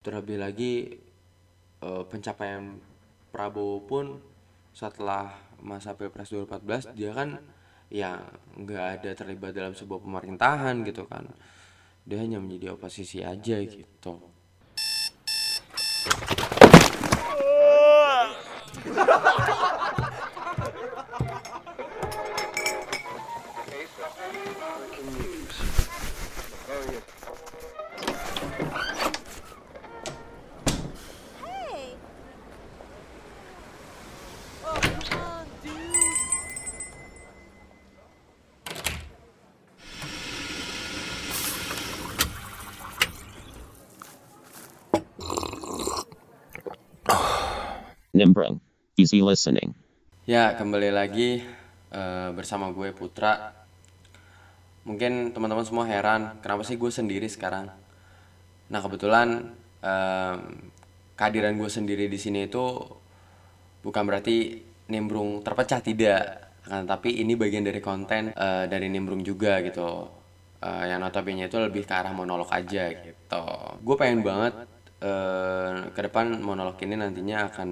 Terlebih lagi eh, pencapaian Prabowo pun setelah masa Pilpres 2014 dia kan ya nggak ada terlibat dalam sebuah pemerintahan gitu kan. Dia hanya menjadi oposisi aja gitu. Easy listening. Ya, kembali lagi eh, bersama gue Putra. Mungkin teman-teman semua heran, kenapa sih gue sendiri sekarang? Nah, kebetulan em, kehadiran gue sendiri di sini itu bukan berarti nimbrung terpecah tidak, akan tapi ini bagian dari konten eh, dari nimbrung juga gitu. Eh, yang notabene itu lebih ke arah monolog aja gitu. Gue pengen banget eh, ke depan monolog ini nantinya akan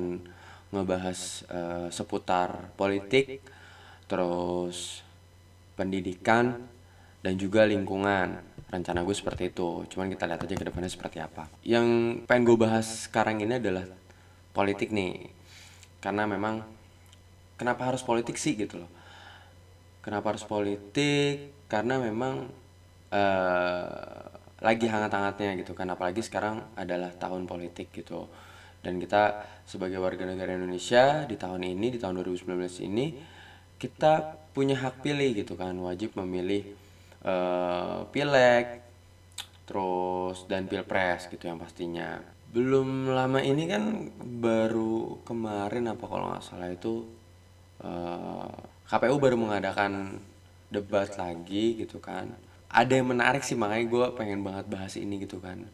ngebahas eh, seputar politik, terus pendidikan dan juga lingkungan. Rencana gue seperti itu. Cuman kita lihat aja ke depannya seperti apa. Yang pengen gue bahas sekarang ini adalah politik nih. Karena memang kenapa harus politik sih gitu loh. Kenapa harus politik? Karena memang eh lagi hangat-hangatnya gitu kan. Apalagi sekarang adalah tahun politik gitu. Dan kita sebagai warga negara Indonesia di tahun ini, di tahun 2019 ini, kita punya hak pilih gitu kan. Wajib memilih eh pileg, terus dan pilpres gitu yang pastinya. Belum lama ini kan baru kemarin apa kalau nggak salah itu eh, KPU baru mengadakan debat lagi gitu kan. Ada yang menarik sih makanya gue pengen banget bahas ini gitu kan.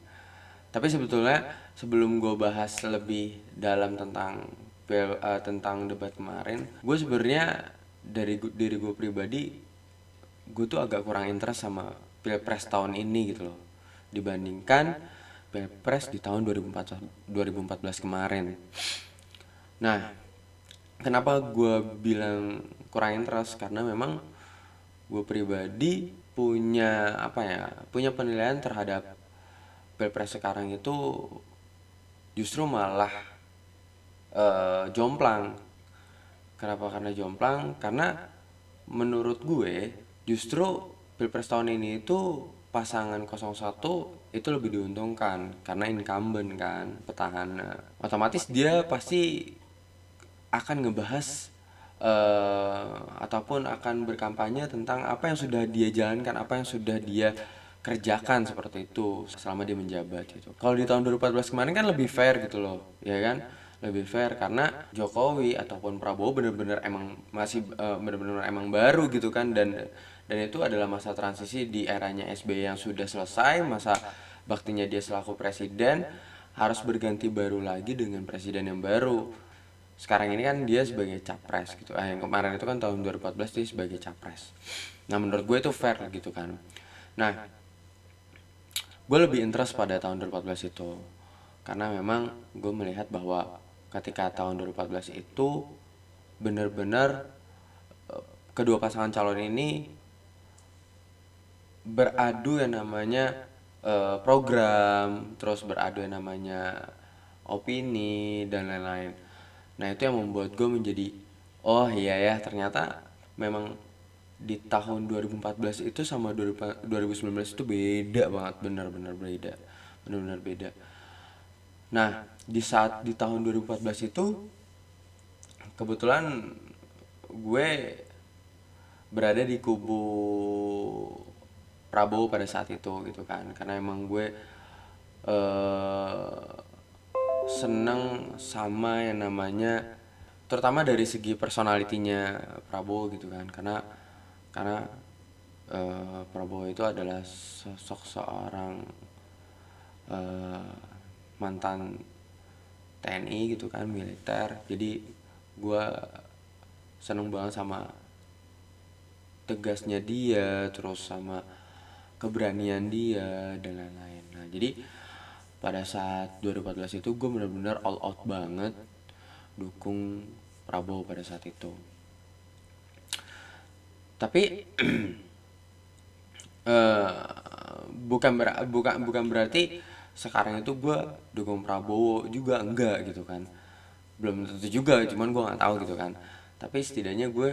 Tapi sebetulnya sebelum gue bahas lebih dalam tentang eh, tentang debat kemarin, gue sebenarnya dari diri gue pribadi, gue tuh agak kurang interest sama pilpres tahun ini gitu loh, dibandingkan pilpres di tahun 2014 2014 kemarin. Nah, kenapa gue bilang kurang interest karena memang gue pribadi punya apa ya punya penilaian terhadap pilpres sekarang itu justru malah eh, jomplang. Kenapa karena jomplang? Karena menurut gue justru pilpres tahun ini itu pasangan 01 itu lebih diuntungkan karena incumbent kan petahana. Otomatis dia pasti akan ngebahas eh, ataupun akan berkampanye tentang apa yang sudah dia jalankan, apa yang sudah dia kerjakan seperti itu selama dia menjabat gitu. Kalau di tahun 2014 kemarin kan lebih fair gitu loh, ya kan? Lebih fair karena Jokowi ataupun Prabowo benar-benar emang masih eh, benar-benar emang baru gitu kan dan dan itu adalah masa transisi di eranya SBY yang sudah selesai, masa baktinya dia selaku presiden harus berganti baru lagi dengan presiden yang baru. Sekarang ini kan dia sebagai capres gitu. Eh, yang kemarin itu kan tahun 2014 dia sebagai capres. Nah menurut gue itu fair gitu kan. Nah gue lebih interest pada tahun 2014 itu karena memang gue melihat bahwa ketika tahun 2014 itu benar-benar eh, kedua pasangan calon ini beradu yang namanya eh, program, terus beradu yang namanya opini dan lain-lain. Nah itu yang membuat gue menjadi oh iya ya ternyata memang di tahun 2014 itu sama 2000 2019 itu beda banget benar-benar beda benar-benar beda. Nah di saat di tahun 2014 itu kebetulan gue berada di kubu Prabowo pada saat itu gitu kan karena emang gue eh seneng sama yang namanya terutama dari segi personalitinya Prabowo gitu kan karena karena eh, Prabowo itu adalah sosok seorang eh, mantan TNI gitu kan militer. Jadi gue seneng banget sama tegasnya dia terus sama keberanian dia dan lain-lain. Nah jadi pada saat 2014 itu gue bener-bener all out banget dukung Prabowo pada saat itu tapi eh, bukan ber- bukan bukan berarti sekarang itu gue dukung Prabowo juga enggak gitu kan. Belum tentu juga cuman gue nggak tahu gitu kan. Tapi setidaknya gue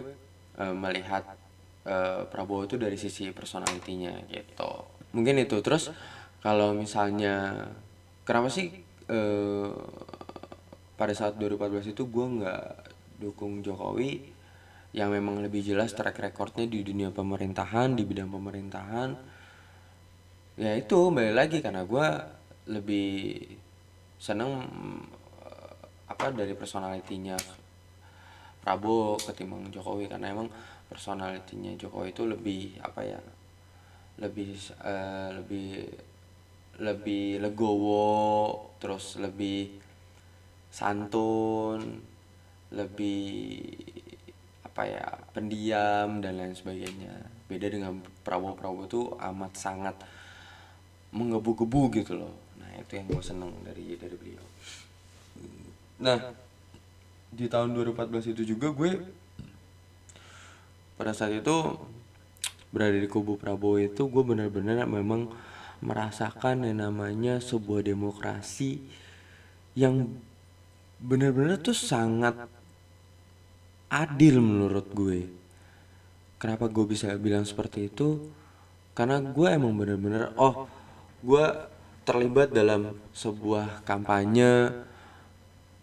eh, melihat eh, Prabowo itu dari sisi personalitinya gitu. Mungkin itu. Terus kalau misalnya kenapa sih eh, pada saat 2014 itu gue nggak dukung Jokowi yang memang lebih jelas track recordnya di dunia pemerintahan di bidang pemerintahan. Ya itu balik lagi karena gue lebih seneng eh, apa dari personalitinya Prabowo ketimbang Jokowi karena emang personalitinya Jokowi itu lebih apa ya lebih eh, lebih lebih legowo terus lebih santun lebih apa ya pendiam dan lain sebagainya. Beda dengan Prabowo Prabowo itu amat sangat menggebu-gebu gitu loh. Nah itu yang gue seneng dari dari beliau. Nah di tahun 2014 itu juga gue pada saat itu berada di kubu Prabowo itu gue benar-benar memang merasakan yang namanya sebuah demokrasi yang benar-benar tuh sangat adil menurut gue. Kenapa gue bisa bilang seperti itu? Karena gue emang bener-bener oh gue terlibat dalam sebuah kampanye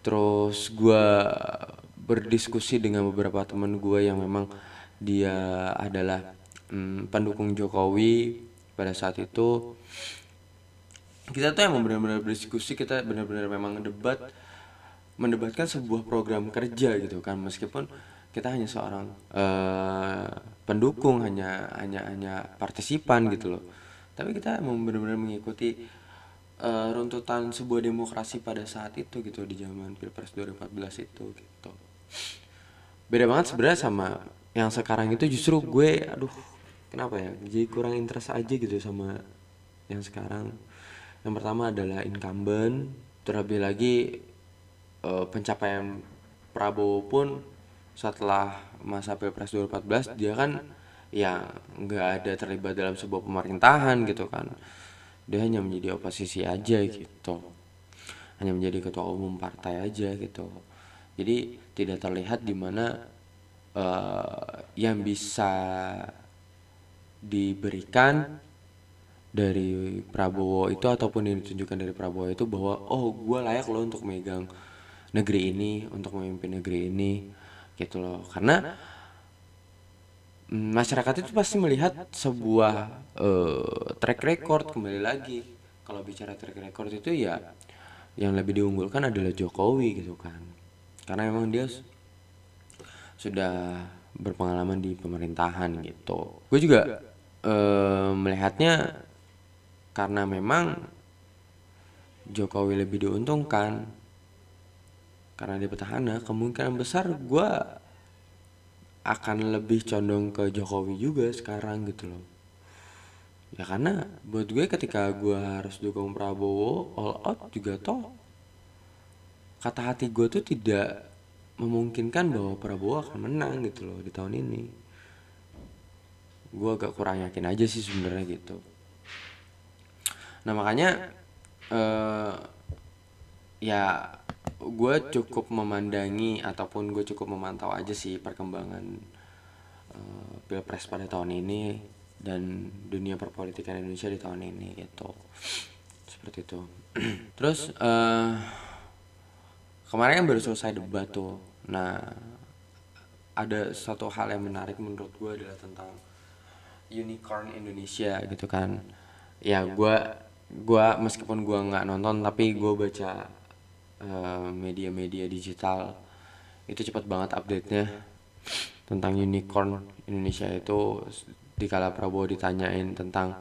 terus gue berdiskusi dengan beberapa teman gue yang memang dia adalah mm, pendukung Jokowi pada saat itu kita tuh emang benar-benar berdiskusi kita benar-benar memang debat mendebatkan sebuah program kerja gitu kan. Meskipun kita hanya seorang eh, pendukung hanya hanya hanya partisipan gitu loh. Tapi kita emang benar-benar mengikuti eh, runtutan sebuah demokrasi pada saat itu gitu di zaman pilpres 2014 itu gitu. Beda banget sebenarnya sama yang sekarang itu justru gue aduh kenapa ya jadi kurang interest aja gitu sama yang sekarang. Yang pertama adalah incumbent terlebih lagi eh, pencapaian Prabowo pun setelah masa Pilpres 2014 dia kan ya nggak ada terlibat dalam sebuah pemerintahan gitu kan. Dia hanya menjadi oposisi aja gitu. Hanya menjadi ketua umum partai aja gitu. Jadi tidak terlihat di mana eh, yang bisa diberikan dari Prabowo itu ataupun yang ditunjukkan dari Prabowo itu bahwa oh gue layak loh untuk megang negeri ini untuk memimpin negeri ini gitu loh. Karena mm, masyarakat itu pasti melihat sebuah eh, track record. Kembali lagi kalau bicara track record itu ya yang lebih diunggulkan adalah Jokowi gitu kan. Karena memang dia sudah berpengalaman di pemerintahan gitu. Gue juga eh, melihatnya karena memang Jokowi lebih diuntungkan karena dia petahana kemungkinan besar gue akan lebih condong ke Jokowi juga sekarang gitu loh. Ya karena buat gue ketika gue harus dukung Prabowo all out juga toh. Kata hati gue tuh tidak memungkinkan bahwa Prabowo akan menang gitu loh di tahun ini. Gue agak kurang yakin aja sih sebenarnya gitu. Nah makanya eh ya gue cukup memandangi ataupun gue cukup memantau aja sih perkembangan eh, pilpres pada tahun ini dan dunia perpolitikan Indonesia di tahun ini gitu. Seperti itu. Terus eh kemarin kan baru selesai debat tuh. Nah ada satu hal yang menarik menurut gue adalah tentang unicorn Indonesia gitu kan. Ya gue gua meskipun gua nggak nonton tapi gue baca eh, media-media digital. Itu cepat banget update-nya. Tentang unicorn Indonesia itu dikala Prabowo ditanyain tentang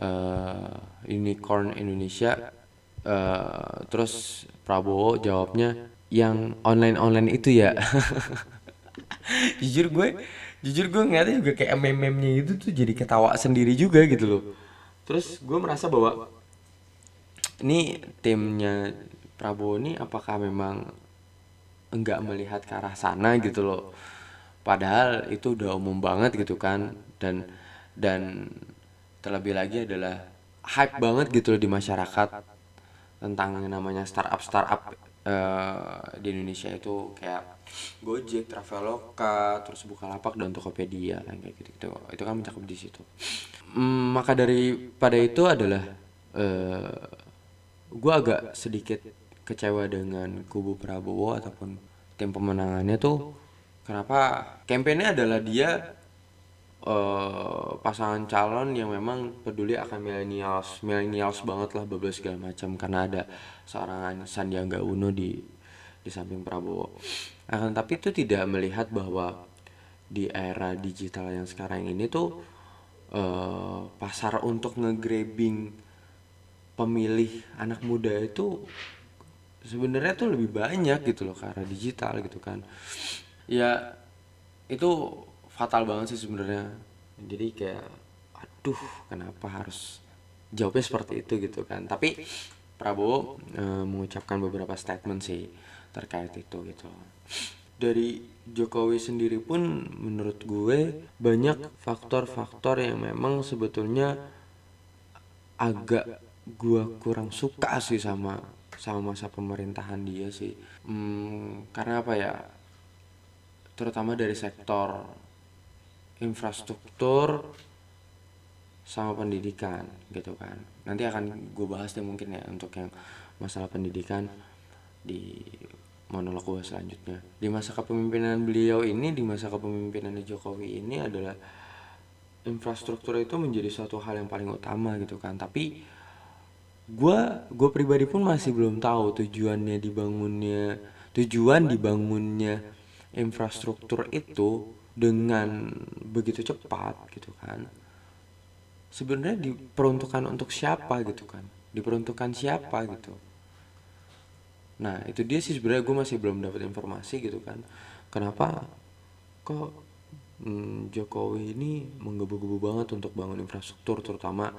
eh, unicorn Indonesia eh, terus Prabowo jawabnya yang online online itu ya. Jujur gue jujur gue ngeliatnya juga kayak meme-memnya itu tuh jadi ketawa sendiri juga gitu loh. Terus gue merasa bahwa ini timnya Prabowo ini apakah memang enggak melihat ke arah sana gitu loh? Padahal itu udah umum banget gitu kan dan dan terlebih lagi adalah hype banget gitu loh di masyarakat tentang yang namanya startup startup eh, di Indonesia itu kayak Gojek, Traveloka, terus Bukalapak dan Tokopedia kayak gitu gitu itu kan mencakup di situ. Hmm, maka daripada itu adalah eh gue agak sedikit kecewa dengan kubu Prabowo ataupun tim pemenangannya tuh kenapa kampanye adalah dia eh pasangan calon yang memang peduli akan millennials millennials banget lah bablas segala macam karena ada seorang Sandiaga Uno di di samping Prabowo. Akan tapi itu tidak melihat bahwa di era digital yang sekarang ini tuh eh, pasar untuk nge-grabbing pemilih anak muda itu sebenarnya tuh lebih banyak gitu loh karena digital gitu kan. Ya itu fatal banget sih sebenarnya. Jadi kayak aduh kenapa harus jawabnya seperti itu gitu kan. Tapi Prabowo eh, mengucapkan beberapa statement sih terkait itu gitu. Dari Jokowi sendiri pun menurut gue banyak faktor-faktor yang memang sebetulnya agak gua kurang suka sih sama sama masa pemerintahan dia sih. Hmm, karena apa ya? Terutama dari sektor infrastruktur sama pendidikan gitu kan. Nanti akan gue bahas deh mungkin ya untuk yang masalah pendidikan di monolog gue selanjutnya. Di masa kepemimpinan beliau ini di masa kepemimpinan Jokowi ini adalah infrastruktur itu menjadi suatu hal yang paling utama gitu kan. Tapi gua gue pribadi pun masih belum tahu tujuannya dibangunnya tujuan dibangunnya infrastruktur itu dengan begitu cepat gitu kan. Sebenarnya diperuntukkan untuk siapa gitu kan? Diperuntukkan siapa gitu? Nah itu dia sih sebenarnya gue masih belum dapat informasi gitu kan. Kenapa? Kok hmm, Jokowi ini menggebu-gebu banget untuk bangun infrastruktur terutama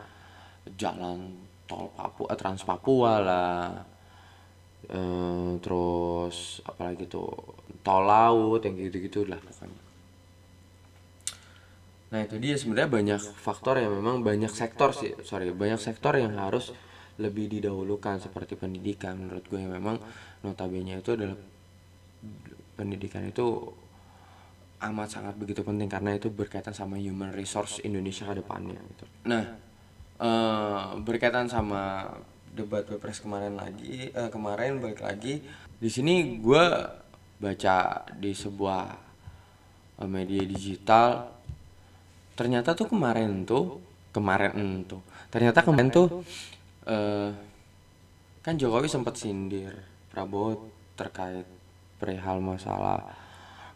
jalan tol Papua Trans Papua lah. Eh, terus apalagi tuh? Tol laut yang gitu-gitu lah pokoknya. Nah itu dia sebenarnya banyak faktor yang memang banyak sektor sih. Sorry banyak sektor yang harus lebih didahulukan seperti pendidikan. Menurut gue yang memang notabene itu adalah pendidikan itu amat sangat begitu penting karena itu berkaitan sama human resource Indonesia ke depannya gitu. Nah eh, berkaitan sama debat pilpres kemarin lagi eh, kemarin balik lagi. Di sini gue baca di sebuah eh, media digital ternyata tuh kemarin tuh kemarin tuh ternyata kemarin tuh eh kan Jokowi sempat sindir Prabowo terkait perihal masalah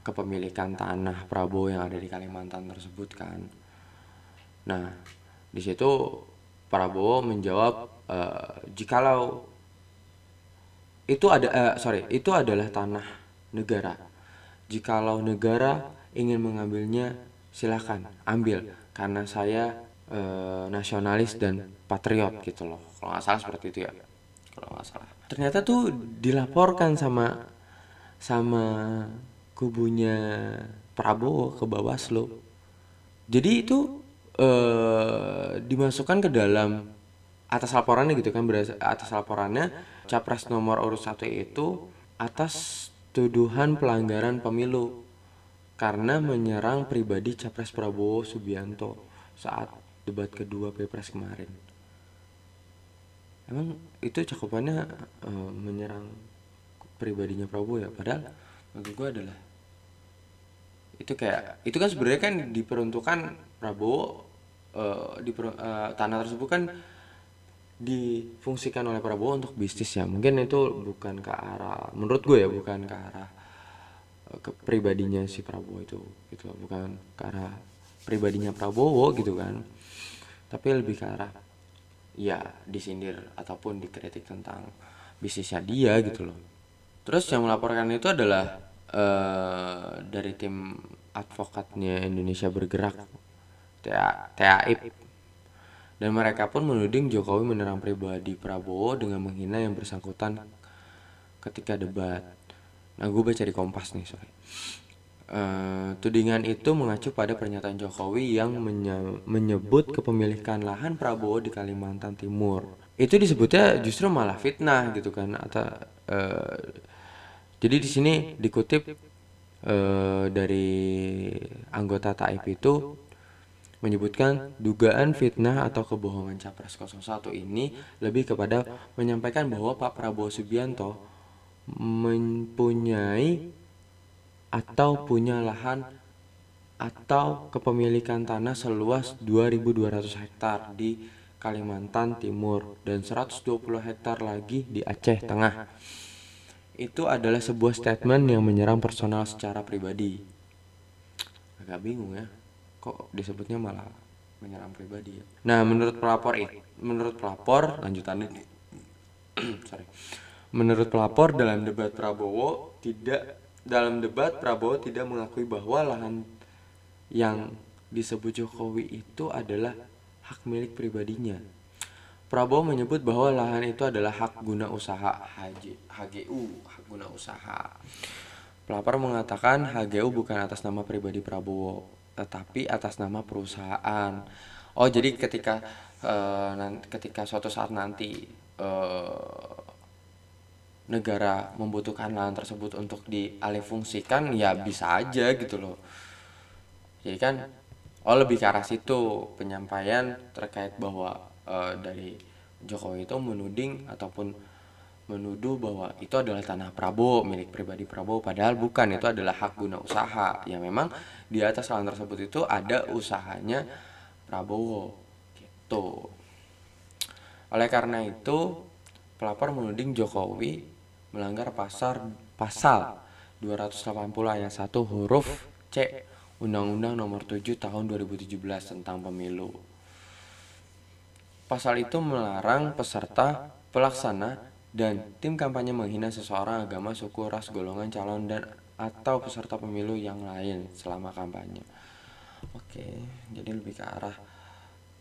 kepemilikan tanah Prabowo yang ada di Kalimantan tersebut kan. Nah di situ Prabowo menjawab eh, jikalau itu ada eh, sorry itu adalah tanah negara. Jikalau negara ingin mengambilnya silahkan ambil. Karena saya eh, nasionalis dan patriot gitu loh. Kalau nggak salah seperti itu ya. Kalau nggak salah. Ternyata tuh dilaporkan sama sama kubunya Prabowo ke Bawaslu. Jadi itu eh dimasukkan ke dalam atas laporannya gitu kan berasa atas laporannya capres nomor urut satu itu atas tuduhan pelanggaran pemilu karena menyerang pribadi capres Prabowo Subianto saat debat kedua pilpres kemarin. Emang itu cakupannya eh, menyerang pribadinya Prabowo ya? Padahal menurut gue adalah itu kayak itu kan sebenarnya kan diperuntukkan Prabowo eh, di tanah tersebut kan difungsikan oleh Prabowo untuk bisnis ya. Mungkin itu bukan ke arah menurut gue ya bukan ke arah eh, ke pribadinya si Prabowo itu gitu. Bukan ke arah pribadinya Prabowo gitu kan. Tapi lebih ke arah ya disindir ataupun dikritik tentang bisnisnya dia gitu loh. Terus yang melaporkan itu adalah eh, dari tim advokatnya Indonesia bergerak TAIP Dan mereka pun menuding Jokowi menyerang pribadi Prabowo dengan menghina yang bersangkutan ketika debat. Nah, gue baca di Kompas nih, sorry. Eh, tudingan itu mengacu pada pernyataan Jokowi yang menye- menyebut kepemilikan lahan Prabowo di Kalimantan Timur. Itu disebutnya justru malah fitnah gitu kan atau eh, jadi di sini dikutip eh, dari anggota TAIP itu menyebutkan dugaan fitnah atau kebohongan Capres 01 ini lebih kepada menyampaikan bahwa Pak Prabowo Subianto mempunyai atau punya lahan atau kepemilikan tanah seluas 2.200 hektar di Kalimantan Timur dan 120 hektar lagi di Aceh Tengah. Itu adalah sebuah statement yang menyerang personal secara pribadi. Agak bingung ya, kok disebutnya malah menyerang pribadi ya. Nah, menurut pelapor menurut pelapor lanjutannya sorry. Menurut pelapor dalam debat Prabowo tidak dalam debat Prabowo tidak mengakui bahwa lahan yang disebut Jokowi itu adalah hak milik pribadinya. Prabowo menyebut bahwa lahan itu adalah hak guna usaha HG, HGU, hak guna usaha. Pelapor mengatakan HGU bukan atas nama pribadi Prabowo, tetapi atas nama perusahaan. Oh, jadi ketika eh, nan- ketika suatu saat nanti eh, negara membutuhkan lahan tersebut untuk dialihfungsikan, ya bisa aja gitu loh. Jadi kan oh lebih ke arah situ penyampaian terkait bahwa eh, dari Jokowi itu menuding ataupun menuduh bahwa itu adalah tanah Prabowo milik pribadi Prabowo padahal bukan. Itu adalah hak guna usaha. Ya memang di atas lahan tersebut itu ada usahanya Prabowo. Gitu. Oleh karena itu pelapor menuding Jokowi melanggar pasar pasal 280 ayat 1 huruf C Undang-Undang Nomor 7 Tahun 2017 tentang Pemilu. Pasal itu melarang peserta, pelaksana, dan tim kampanye menghina seseorang agama, suku, ras, golongan calon dan atau peserta pemilu yang lain selama kampanye. Oke, jadi lebih ke arah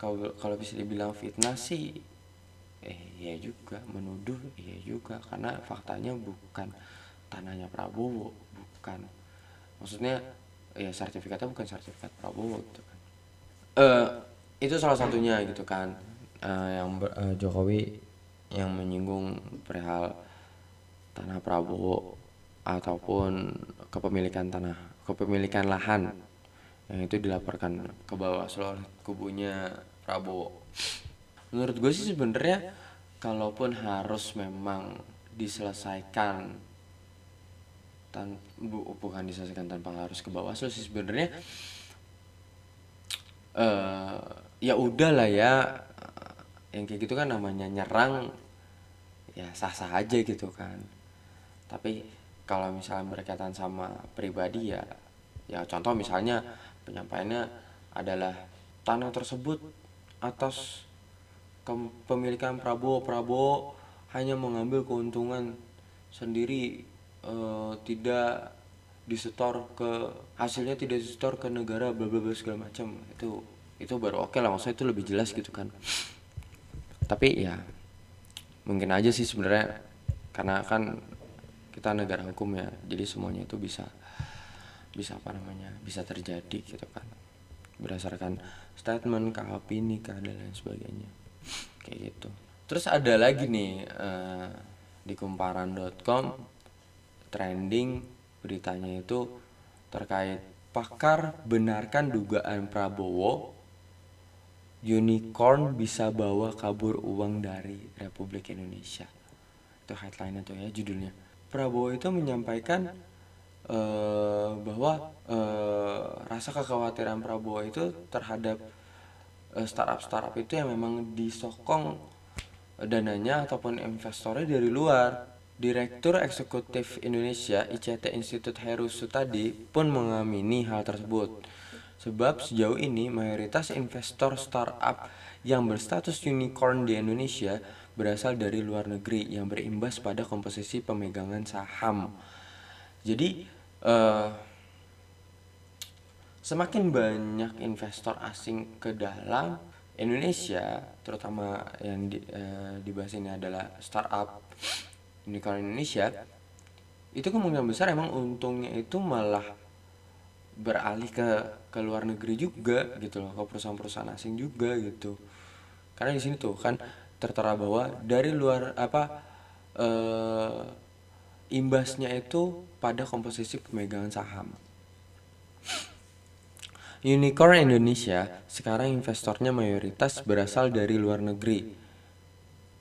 kalau kalau bisa dibilang fitnah sih eh iya juga menuduh iya juga karena faktanya bukan tanahnya Prabowo, bukan. Maksudnya ya sertifikatnya bukan sertifikat Prabowo gitu kan. Eh itu salah satunya gitu kan Eh, yang eh, Jokowi yang menyinggung perihal tanah Prabowo ataupun kepemilikan tanah kepemilikan lahan yang itu dilaporkan ke bawah oleh kubunya Prabowo. Menurut gue sih sebenarnya kalaupun harus memang diselesaikan tan bu, bukan diselesaikan tanpa harus ke bawah sih sebenarnya eh ya udah lah ya yang kayak gitu kan namanya nyerang ya sah-sah aja gitu kan. Tapi kalau misalnya berkaitan sama pribadi ya ya contoh misalnya penyampaiannya adalah tanah tersebut atas kepemilikan Prabowo. Prabowo hanya mengambil keuntungan sendiri eh, tidak disetor ke hasilnya tidak disetor ke negara bla bla bla segala macam. Itu itu baru oke lah maksudnya itu lebih jelas gitu kan. Tapi ya mungkin aja sih sebenarnya karena kan kita negara hukum ya jadi semuanya itu bisa bisa apa namanya bisa terjadi gitu kan. Berdasarkan statement kah opini kah dan lain sebagainya. Kayak gitu. Terus ada lagi nih eh, di kumparan.com trending beritanya itu terkait pakar benarkan dugaan Prabowo unicorn bisa bawa kabur uang dari Republik Indonesia itu headline tuh ya judulnya Prabowo itu menyampaikan eh, bahwa eh, rasa kekhawatiran Prabowo itu terhadap eh, startup-startup itu yang memang disokong dananya ataupun investornya dari luar. Direktur Eksekutif Indonesia ICT Institut Heru Sutadi pun mengamini hal tersebut. Sebab sejauh ini mayoritas investor startup yang berstatus unicorn di Indonesia berasal dari luar negeri yang berimbas pada komposisi pemegangan saham. Jadi eh, semakin banyak investor asing ke dalam Indonesia terutama yang di, eh, dibahas ini adalah startup unicorn Indonesia itu kemungkinan besar emang untungnya itu malah beralih ke ke luar negeri juga gitu loh ke perusahaan-perusahaan asing juga gitu karena di sini tuh kan tertera bahwa dari luar apa eh, imbasnya itu pada komposisi pemegangan saham Unicorn Indonesia sekarang investornya mayoritas berasal dari luar negeri.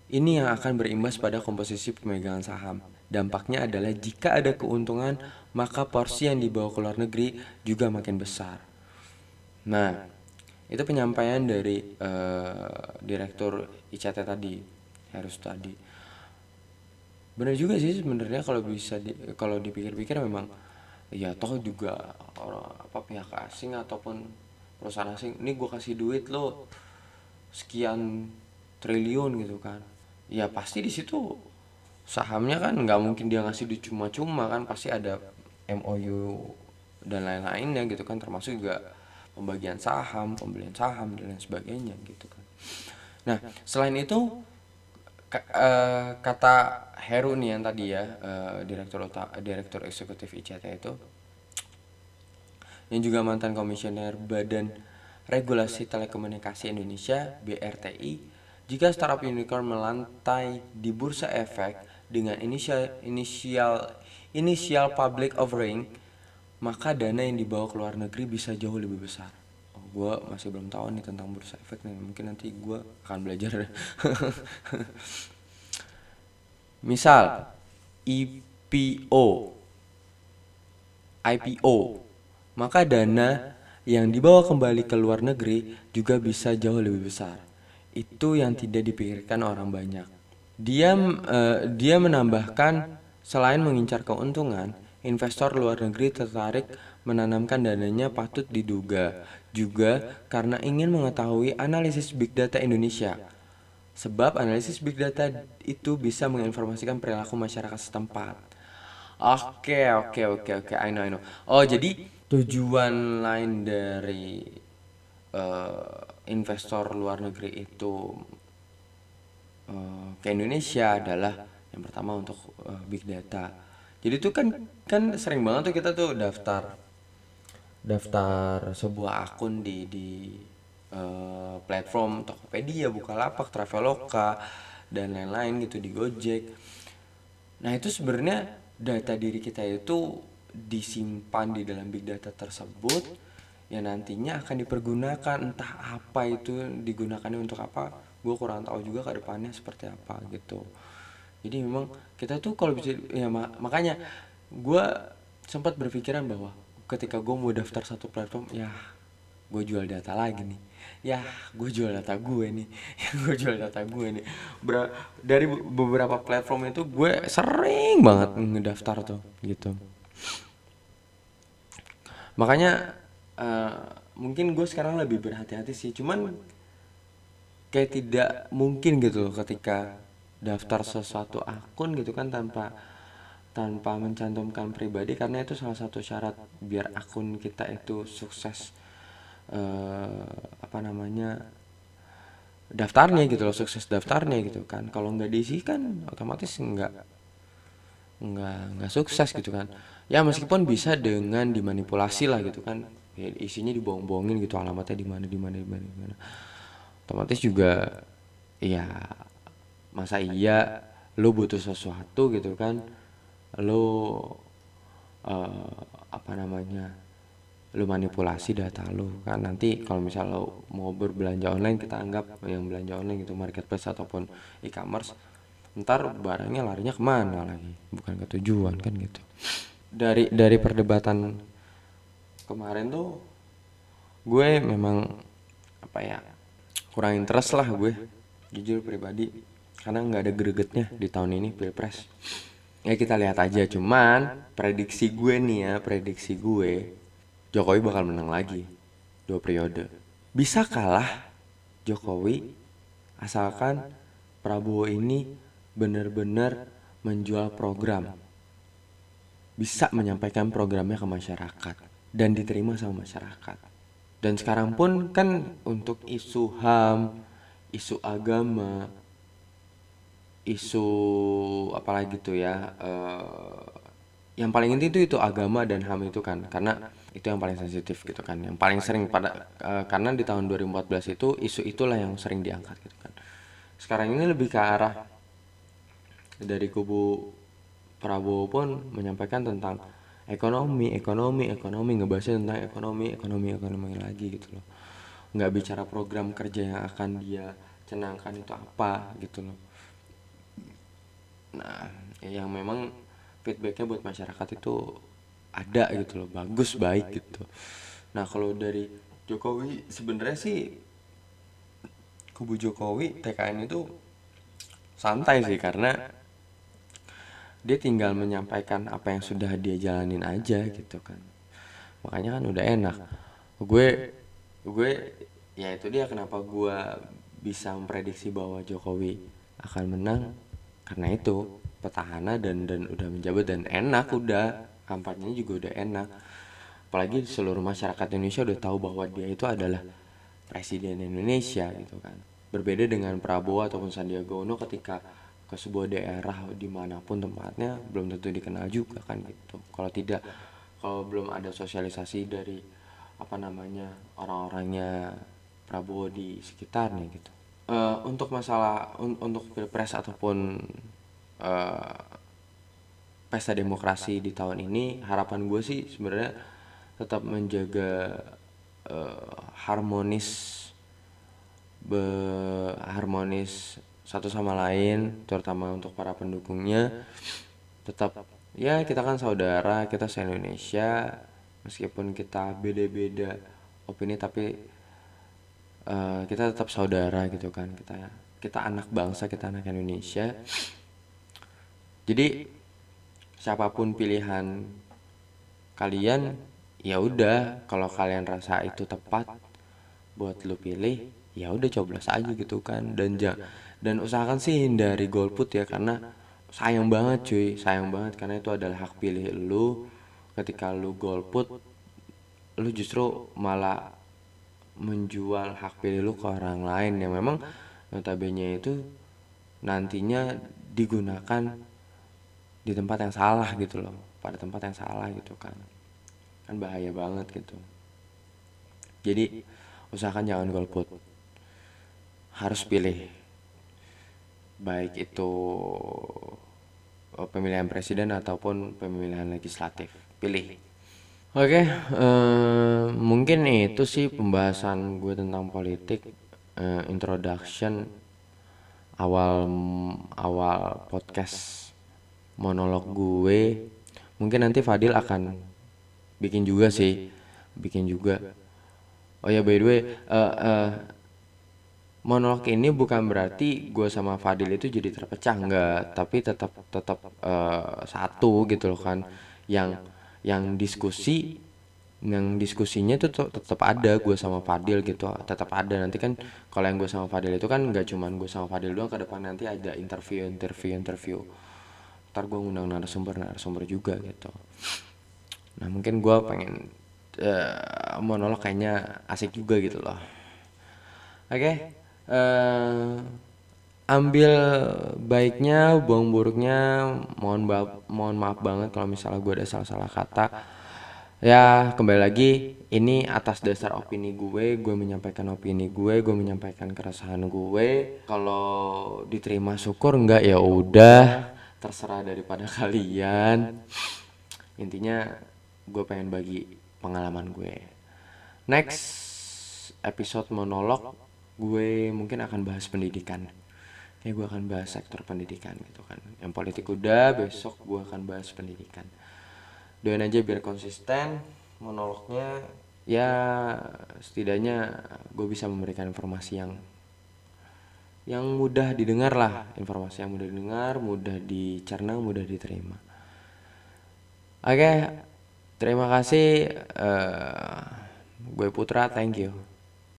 Ini yang akan berimbas pada komposisi pemegangan saham. Dampaknya adalah jika ada keuntungan, maka porsi yang dibawa ke luar negeri juga makin besar. Nah, itu penyampaian dari eh, direktur ICT tadi, Harus tadi. Bener juga sih sebenarnya kalau bisa di, kalau dipikir-pikir memang ya toh juga orang apa pihak asing ataupun perusahaan asing ini gue kasih duit lo sekian triliun gitu kan ya pasti di situ sahamnya kan nggak mungkin dia ngasih duit cuma-cuma kan pasti ada MOU dan lain-lainnya gitu kan termasuk juga pembagian saham pembelian saham dan lain sebagainya gitu kan. Nah selain itu eh, kata Heru nih yang tadi ya eh, direktur direktur eksekutif ICT itu yang juga mantan komisioner Badan Regulasi Telekomunikasi Indonesia BRTI jika startup unicorn melantai di bursa efek dengan inisial inisial inisial public offering maka dana yang dibawa ke luar negeri bisa jauh lebih besar. Oh, gue masih belum tahu nih tentang bursa efek nih. Mungkin nanti gue akan belajar. Misal IPO, IPO, maka dana yang dibawa kembali ke luar negeri juga bisa jauh lebih besar. Itu yang tidak dipikirkan orang banyak. Dia eh, dia menambahkan selain mengincar keuntungan, investor luar negeri tertarik menanamkan dananya patut diduga juga karena ingin mengetahui analisis big data Indonesia. Sebab analisis big data itu bisa menginformasikan perilaku masyarakat setempat. Oke, oke, oke, oke. I know, I know. Oh, jadi tujuan lain dari eh, investor luar negeri itu eh, ke Indonesia adalah yang pertama untuk eh, big data. Jadi itu kan kan sering banget tuh kita tuh daftar daftar sebuah akun di di eh, platform Tokopedia, Bukalapak, Traveloka dan lain-lain gitu di Gojek. Nah, itu sebenarnya data diri kita itu disimpan di dalam big data tersebut yang nantinya akan dipergunakan entah apa itu digunakannya untuk apa gue kurang tahu juga ke depannya seperti apa gitu. Jadi memang kita tuh kalau bisa ya ma- makanya gue sempat berpikiran bahwa ketika gue mau daftar satu platform ya gue jual data lagi nih. Ya gue jual data gue nih. Ya gue jual data gue nih. Ber- dari be- beberapa platform itu gue sering banget ngedaftar tuh gitu. Makanya eh, mungkin gue sekarang lebih berhati-hati sih. Cuman kayak tidak mungkin gitu loh ketika daftar sesuatu akun gitu kan tanpa tanpa mencantumkan pribadi karena itu salah satu syarat biar akun kita itu sukses eh, apa namanya daftarnya gitu loh sukses daftarnya gitu kan. Kalau nggak diisi kan otomatis nggak nggak nggak sukses gitu kan. Ya meskipun bisa dengan dimanipulasi lah gitu kan. Ya, isinya dibohong-bohongin gitu alamatnya di mana di mana di mana di mana otomatis juga ya masa iya lo butuh sesuatu gitu kan lo eh, apa namanya lo manipulasi data lo kan. Nanti kalau misal lo mau berbelanja online kita anggap yang belanja online gitu marketplace ataupun e-commerce ntar barangnya larinya ke mana lagi? Bukan ke tujuan kan gitu. Dari dari perdebatan kemarin tuh gue memang apa ya kurang interest lah gue jujur pribadi. Karena nggak ada gregetnya di tahun ini pilpres. Ya kita lihat aja. Cuman prediksi gue nih ya prediksi gue Jokowi bakal menang lagi dua periode. Bisa kalah Jokowi asalkan Prabowo ini benar-benar menjual program. Bisa menyampaikan programnya ke masyarakat dan diterima sama masyarakat dan sekarang pun kan untuk isu HAM isu agama isu apalagi tuh ya eh, yang paling inti itu itu agama dan HAM itu kan karena itu yang paling sensitif gitu kan yang paling sering pada eh, karena di tahun 2014 itu isu itulah yang sering diangkat gitu kan. Sekarang ini lebih ke arah dari kubu Prabowo pun menyampaikan tentang ekonomi ekonomi ekonomi ngebahasnya tentang ekonomi ekonomi ekonomi lagi gitu loh. Nggak bicara program kerja yang akan dia cenangkan itu apa gitu loh. Nah yang memang feedbacknya buat masyarakat itu ada gitu loh bagus baik gitu. Nah kalau dari Jokowi sebenarnya sih kubu Jokowi TKN itu santai sih karena dia tinggal menyampaikan apa yang sudah dia jalanin aja gitu kan. Makanya kan udah enak. Gue gue ya itu dia kenapa gue bisa memprediksi bahwa Jokowi akan menang. Karena itu petahana dan dan udah menjabat dan enak udah. Kampanyenya juga udah enak. Apalagi seluruh masyarakat Indonesia udah tahu bahwa dia itu adalah presiden Indonesia gitu kan. Berbeda dengan Prabowo ataupun Sandiaga Uno ketika ke sebuah daerah di mana pun tempatnya belum tentu dikenal juga kan gitu. Kalau tidak kalau belum ada sosialisasi dari apa namanya orang-orangnya Prabowo di sekitarnya gitu. Eh, untuk masalah un- untuk pilpres ataupun eh, pesta demokrasi di tahun ini harapan gue sih sebenarnya tetap menjaga eh, harmonis be- harmonis satu sama lain terutama untuk para pendukungnya. Tetap ya kita kan saudara kita se Indonesia meskipun kita beda-beda opini tapi eh, kita tetap saudara gitu kan. Kita kita anak bangsa kita anak Indonesia. Jadi siapa pun pilihan kalian ya udah. Kalau kalian rasa itu tepat buat lu pilih ya udah coblos aja gitu kan. Dan ja- dan usahakan sih hindari golput ya karena sayang banget cuy. Sayang banget karena itu adalah hak pilih lu. Ketika lu golput lu justru malah menjual hak pilih lu ke orang lain. Yang memang notabene itu nantinya digunakan di tempat yang salah gitu loh. Pada tempat yang salah gitu kan. Kan bahaya banget gitu. Jadi usahakan jangan golput. Harus pilih baik itu eh, pemilihan presiden ataupun pemilihan legislatif. Pilih. Oke eh, mungkin itu sih pembahasan gue tentang politik eh, introduction awal awal podcast monolog gue. Mungkin nanti Fadil akan bikin juga sih bikin juga. Oh ya by the way eh, eh, monolog ini bukan berarti gue sama Fadil itu jadi terpecah enggak. Tapi tetap tetap eh, satu gitu loh kan. Yang yang diskusi yang diskusinya tuh tetap ada gue sama Fadil gitu. Tetap ada. Nanti kan kalau yang gue sama Fadil itu kan nggak cuman gue sama Fadil doang ke depan nanti ada interview interview interview. Ntar gue ngundang narasumber narasumber juga gitu. Nah mungkin gue pengen eh, monolog kayaknya asik juga gitu loh. Oke eh, ambil baiknya buang buruknya. Mohon maaf mohon maaf banget kalau misalnya gue ada salah-salah kata. Ya kembali lagi ini atas dasar opini gue gue menyampaikan opini gue gue menyampaikan keresahan gue. Kalau diterima syukur enggak ya udah terserah daripada kalian. Intinya gue pengen bagi pengalaman gue. Next episode monolog gue mungkin akan bahas pendidikan. Ya gue akan bahas sektor pendidikan gitu kan. Yang politik udah besok gue akan bahas pendidikan. Doain aja biar konsisten monolognya ya setidaknya gue bisa memberikan informasi yang yang mudah didengar lah. Informasi yang mudah didengar mudah dicerna mudah diterima. Oke terima kasih eh, gue Putra thank you